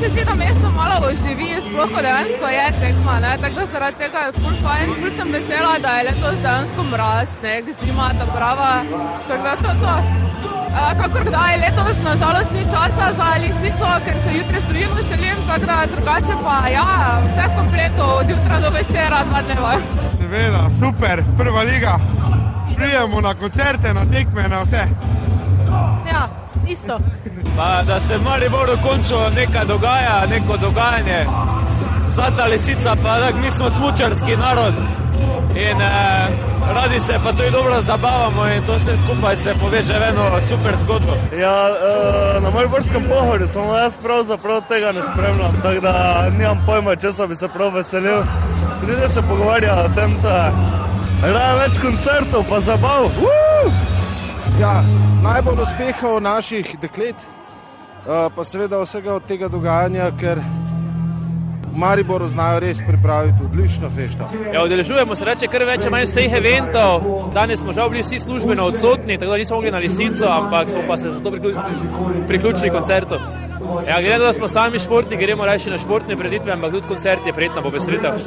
se zdi, da mesto malo oživi, sploh ko dejansko je tekma, ne? tako da zaradi tega je ful fajn, ful sem vesela, da je letos dejansko mraz, ne, zima ta prava, tako da to. Uh, kakor kdaj letos, nažalost, ni časa za lisico, ker se jutri stojim veselim, tako da drugače pa ja, vse v kompletu, od jutra do večera, dva dneva. Seveda, super, prva liga. Prijemo na koncerte, na tekme, na vse. Isto. Pa, da se v Mariboru končno nekaj dogaja, neko dogajanje. Zlata lisica, pa da mi smo smučarski narod in eh, radi se pa tudi dobro zabavamo in to vse skupaj se poveže v eno super zgodbo. Ja, uh, na Mariborskem pohodu samo jaz pravzaprav tega ne spremljam, tako da nimam pojma, če sem se prav veselil. Ljudje se pogovarjajo o tem, da je več koncertov, pa zabav. Uh! Ja, najbolj uspehov naših deklet, uh, pa seveda vsega od tega dogajanja, ker v Mariboru znajo res pripraviti odlično fešto. Ja, Odeležujemo se reče kar več, manj vseh eventov. Danes smo žal bili vsi službeno odsotni, tako da nismo mogli na lisico, ampak smo pa se zato priključili koncertu. Ja, glede na to, da smo sami športniki, gremo raje na športne preditve, ampak tudi koncert je prijetna popestritev.